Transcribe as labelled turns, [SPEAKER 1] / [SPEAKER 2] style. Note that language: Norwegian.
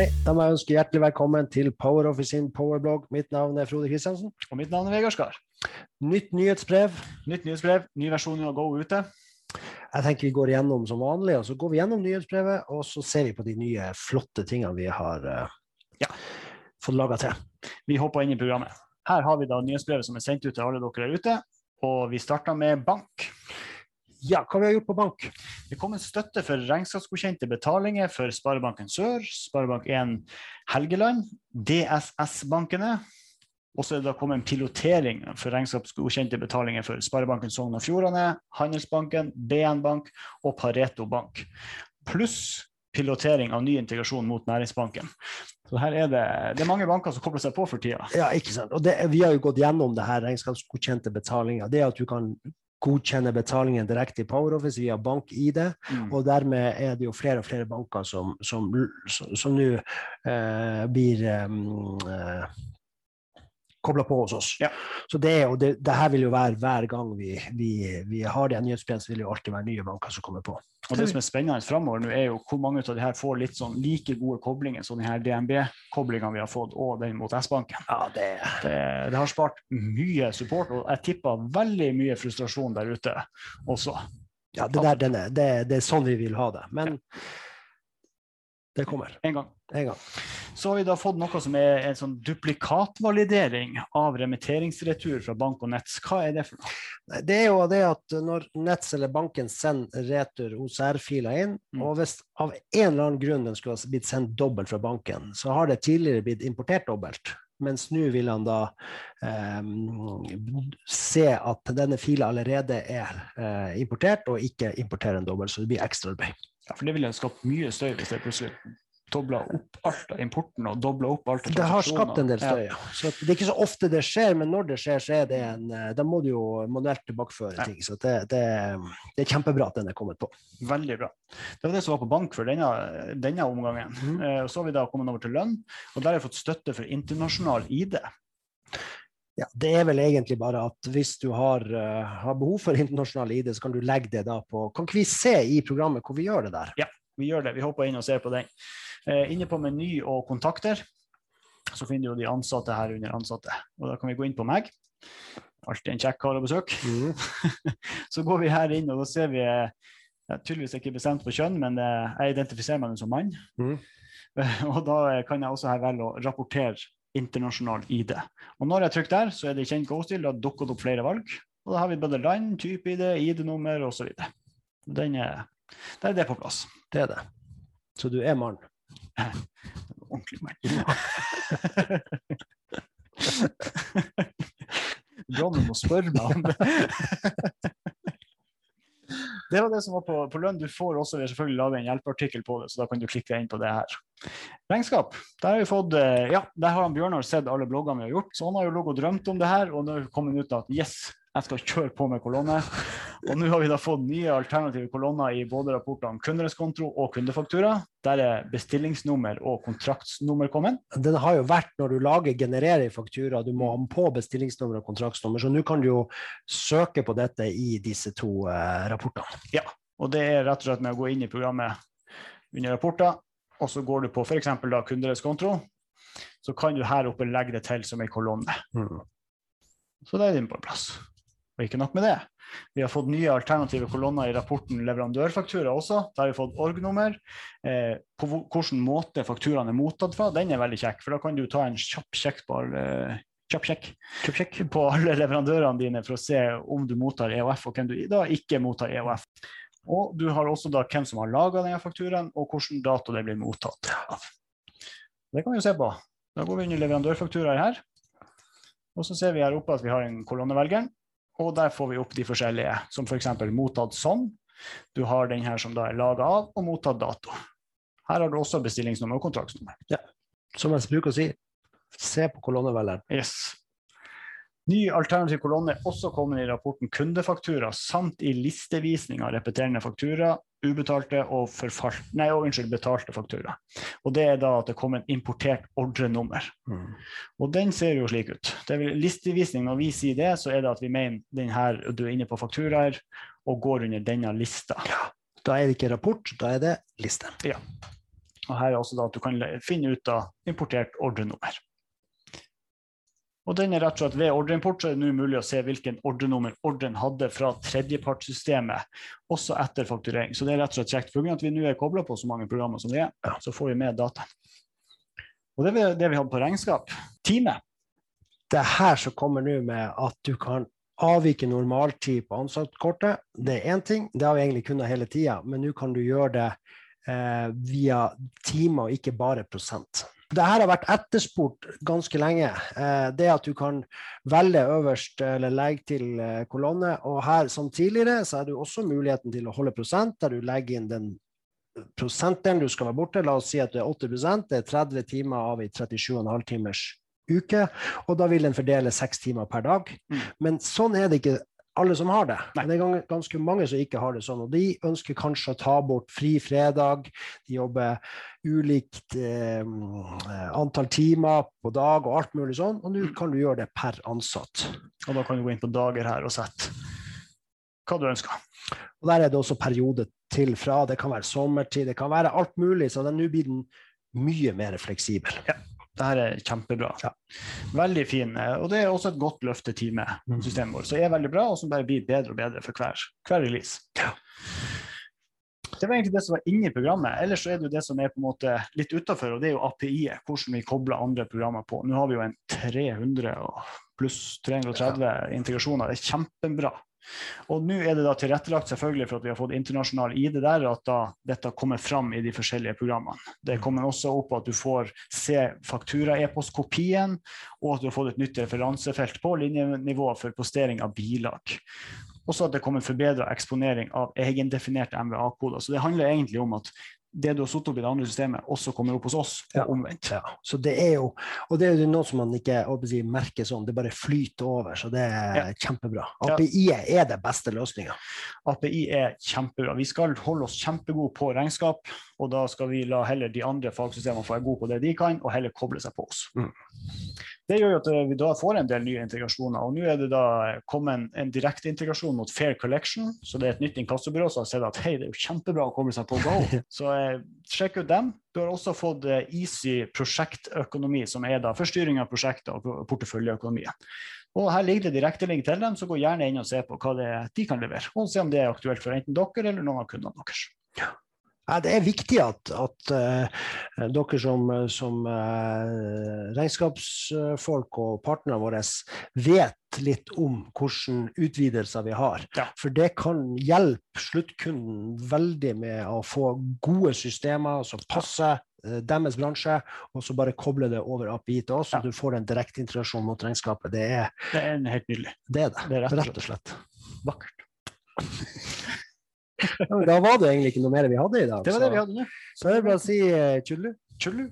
[SPEAKER 1] Hei, da må jeg ønske hjertelig velkommen til PowerOffice sin powerblogg. Mitt navn er Frode Kristiansen.
[SPEAKER 2] Og mitt navn er Vegard Skar.
[SPEAKER 1] Nytt nyhetsbrev.
[SPEAKER 2] Nytt nyhetsbrev, ny versjon av Go ute.
[SPEAKER 1] Jeg tenker vi går igjennom som vanlig, og så går vi gjennom nyhetsbrevet, og så ser vi på de nye, flotte tingene vi har uh, ja, fått laga til.
[SPEAKER 2] Vi hopper inn i programmet. Her har vi da nyhetsbrevet som er sendt ut til alle dere der ute, og vi starter med bank.
[SPEAKER 1] Ja, hva vi har gjort på bank?
[SPEAKER 2] Det kom en støtte for regnskapsgodkjente betalinger for Sparebanken Sør, Sparebank1 Helgeland, DSS-bankene. Og så er det kommet en pilotering for regnskapsgodkjente betalinger for Sparebanken Sogn og Fjordane, Handelsbanken, BN Bank og Pareto Bank. Pluss pilotering av ny integrasjon mot Næringsbanken. Så her er det, det er mange banker som kobler seg på for tida.
[SPEAKER 1] Ja, ikke sant. Og det, vi har jo gått gjennom det her regnskapsgodkjente betalinger. Det at du kan godkjenne betalingen direkte i PowerOffice via bank-ID. Mm. Og dermed er det jo flere og flere banker som, som, som nå eh, blir eh, kobla på hos oss.
[SPEAKER 2] Ja.
[SPEAKER 1] Så det, og det, det, her vil jo være hver gang vi, vi, vi har det nyhetsbrevet, så vil det jo alltid være nye banker som kommer på.
[SPEAKER 2] Og Det som er spennende framover nå, er jo hvor mange av de her får litt sånn like gode koblinger som de her DNB-koblingene vi har fått, og den mot S-banken.
[SPEAKER 1] Ja, det...
[SPEAKER 2] Det, det... har spart mye support, og jeg tipper veldig mye frustrasjon der ute også.
[SPEAKER 1] Ja, det, der, denne, det, det er sånn vi vil ha det. Men ja. det kommer.
[SPEAKER 2] En gang.
[SPEAKER 1] En gang.
[SPEAKER 2] Så har vi da fått noe som er en sånn duplikatvalidering av remitteringsretur fra bank og Nets. Hva er det for noe?
[SPEAKER 1] Det er jo det at når Nets eller banken sender retur OCR-filer inn, mm. og hvis av en eller annen grunn den skulle ha blitt sendt dobbelt fra banken, så har det tidligere blitt importert dobbelt. Mens nå vil han da eh, se at denne fila allerede er eh, importert, og ikke importere en dobbelt, så det blir ekstraarbeid.
[SPEAKER 2] Ja, for det ville skapt mye støy hvis det plutselig dobla opp alt av importen og dobla opp alt av
[SPEAKER 1] Det har skapt en del støy, ja. Så det er ikke så ofte det skjer, men når det skjer, så er det en eh, Da må du jo manuelt tilbakeføre ja. ting. Så det, det, det, er kjempebra at den er kommet på.
[SPEAKER 2] Veldig bra. Det var det som var på bank for denne, denne omgangen. Mm. Så har vi da kommet over til lønn, og der har vi fått støtte for internasjonal ID.
[SPEAKER 1] Ja, Det er vel egentlig bare at hvis du har, uh, har, behov for internasjonal ID, så kan du legge det da på Kan ikke vi se i programmet hvor vi gjør det der?
[SPEAKER 2] Ja, vi gjør det. Vi hopper inn og ser på den. Eh, inne på meny og kontakter så finner du de ansatte her under ansatte. Og da kan vi gå inn på meg. Alltid en kjekk kar å besøke. Mm. så går vi her inn, og da ser vi jeg er tydeligvis ikke bestemt på kjønn, men eh, jeg identifiserer meg som mann. Mm. og da kan jeg også her velge å rapportere internasjonal ID. Og når jeg trykker der, så er det kjent GoStil. Da dukker det opp flere valg. Og da har vi både land, type ID, ID-nummer osv. Er, der er det på plass.
[SPEAKER 1] Det er det. Så du er mann?
[SPEAKER 2] Ordentlig mann. Johnny må spørre meg om det. Det var det som var på, på lønn. Du får også vi har selvfølgelig laget en hjelpeartikkel på det, så da kan du klikke inn på det her. Regnskap. Der har vi fått, eh, ja, der har Bjørnar sett alle bloggene vi har gjort. Så han har jo ligget og drømt om det her, og nå er kommet ut at yes, jeg skal kjøre på med kolonne. Og nå har vi da fått nye alternative kolonner i både rapportene om kundereskonto og kundefaktura. Der er bestillingsnummer og kontraktsnummer kommet.
[SPEAKER 1] Den har jo vært når du lager genererer en faktura, du må ha på bestillingsnummer og kontraktsnummer. Så nå kan du jo søke på dette i disse to eh, rapportene.
[SPEAKER 2] Ja, og det er rett og slett med å gå inn i programmet under rapporter, og så går du på f.eks. kundereskonto. Så kan du her oppe legge det til som en kolonne. Mm. Så da er din på plass. Og ikke nok med det. Vi har fått nye alternative kolonner i rapporten leverandørfaktura også. Der har vi fått org-nummer. Eh, på hvilken måte fakturaen er mottatt fra. Den er veldig kjekk, for da kan du ta en kjapp sjekk på sjekk på alle leverandørene dine for å se om du mottar EOF, og hvem du da ikke mottar EOF. Og du har også da hvem som har laga denne fakturaen, og hvilken dato det blir mottatt Det kan vi jo se på. Da går vi inn i leverandørfakturaer her. Og så ser vi her oppe at vi har en kolonnevelger. Og der får vi opp de forskjellige, som f.eks. For mottatt sånn. Du har den her som da er laga av, og mottatt dato. Her har du også bestillingsnummer og kontraktsnummer.
[SPEAKER 1] Ja. Som jeg bruker å si, se på kolonnevelgeren.
[SPEAKER 2] Yes. Ny alternativ kolonne er også kommet i rapporten kundefaktura samt i listevisning av repeterende faktura, ubetalte og, nei, og unnskyld, betalte faktura. Og Det er da at det kommer en importert ordrenummer. Mm. Og Den ser jo slik ut. Det er listevisning, Når vi sier det, så er det at vi mener den her, du er inne på fakturaer og går under denne lista.
[SPEAKER 1] Ja, Da er det ikke rapport, da er det liste.
[SPEAKER 2] Ja. Og her er også da at du kan finne ut av importert ordrenummer. Og den er rett og slett Ved ordreimport så er det nå mulig å se hvilken ordrenummer ordren hadde fra tredjepartssystemet, også etter fakturering. Så det er rett og slett kjekt. For at vi nå er kobla på så mange programmer som vi er, så får vi med data. Og det er det vi hadde på regnskap. Time.
[SPEAKER 1] Det er her som kommer nå med at du kan avvike normaltid på ansattkortet. Det er én ting, det har vi egentlig kunnet hele tida, men nå kan du gjøre det eh, via timer og ikke bare prosent. Dette har vært etterspurt ganske lenge. Eh, det at du kan velge øverst eller legge til eh, kolonne. Og her som tidligere så er det også muligheten til å holde prosent, der du legger inn den prosentdelen du skal være borte. La oss si at det er 80 det er 30 timer av i 37,5 timers uke. Og da vil den fordele seks timer per dag.
[SPEAKER 2] Mm.
[SPEAKER 1] Men sånn er det ikke alle som har det.
[SPEAKER 2] Nei.
[SPEAKER 1] Det er ganske mange som ikke har det sånn. Og de ønsker kanskje å ta bort fri fredag. De jobber ulikt eh, antall timer på dag og alt mulig sånn. Og nå kan du gjøre det per ansatt.
[SPEAKER 2] Og da kan du gå inn på dager her og sette hva du ønsker.
[SPEAKER 1] Og der er det også periode til fra. Det kan være sommertid, det kan være alt mulig. Så nå blir den mye mer fleksibel.
[SPEAKER 2] Ja. Dette er kjempebra.
[SPEAKER 1] Ja.
[SPEAKER 2] Veldig fin. Og det er også et godt løft til timesystemet vårt. Så det er veldig bra, og som bare blir bedre og bedre for hver, hver release.
[SPEAKER 1] Ja.
[SPEAKER 2] Det var egentlig det som var inni programmet. Ellers så er det jo det som er på en måte litt utafor, og det er jo API-et. Hvordan vi kobler andre programmer på. Nå har vi jo en 300 pluss 330 integrasjoner. Det er kjempebra. Og nå er det da tilrettelagt selvfølgelig for at vi har fått internasjonal ID der, at da dette kommer fram i de forskjellige programmene. Det kommer også opp at du får se faktura-e-postkopien, og at du har fått et nytt referansefelt på linjenivå for postering av bilag. Også at det kommer forbedra eksponering av egendefinerte MVA-koder. Så det handler egentlig om at det du har sittet opp i det andre systemet, også kommer opp hos oss, og
[SPEAKER 1] Ja.
[SPEAKER 2] omvendt.
[SPEAKER 1] Ja, så det er jo, og det er jo noe som man ikke si, merker sånn, det bare flyter over, så det er
[SPEAKER 2] Ja.
[SPEAKER 1] kjempebra. API er det beste løsninga.
[SPEAKER 2] API er kjempebra. Vi skal holde oss kjempegode på regnskap, og da skal vi la heller de andre fagsystemene få være gode på det de kan, og heller koble seg på oss.
[SPEAKER 1] Mm.
[SPEAKER 2] Det gjør jo at eh, vi da får en del nye integrasjoner. og Nå er det da kommet en, en direkte integrasjon mot Fair Collection. så Det er et nytt inkassobyrå som har sett at hei, det er jo kjempebra å komme seg på Go. Så eh, sjekk ut dem. Du har også fått eh, Easy prosjektøkonomi, som er da forstyrring av prosjekter og porteføljeøkonomi. Og Her ligger det direktelink til dem, så gå gjerne inn og se på hva det de kan levere. Og se om det er aktuelt for enten dere eller noen av kundene deres.
[SPEAKER 1] Det er viktig at, at uh, dere som, som uh, regnskapsfolk og partnerne våre vet litt om hvilke utvidelser vi har.
[SPEAKER 2] Ja.
[SPEAKER 1] For det kan hjelpe sluttkunden veldig med å få gode systemer som passer eh, deres bransje, og så bare koble det over API til oss,
[SPEAKER 2] Ja.
[SPEAKER 1] så du får en direkte integrasjon mot regnskapet. Det er
[SPEAKER 2] Det er helt nydelig.
[SPEAKER 1] det. Er det,
[SPEAKER 2] Det er rett og
[SPEAKER 1] slett.
[SPEAKER 2] Vakkert.
[SPEAKER 1] Ja, men da var det egentlig ikke noe mer vi hadde i dag.
[SPEAKER 2] Det var det vi hadde nå.
[SPEAKER 1] Så er det bare å si tjullu.
[SPEAKER 2] Tjullu.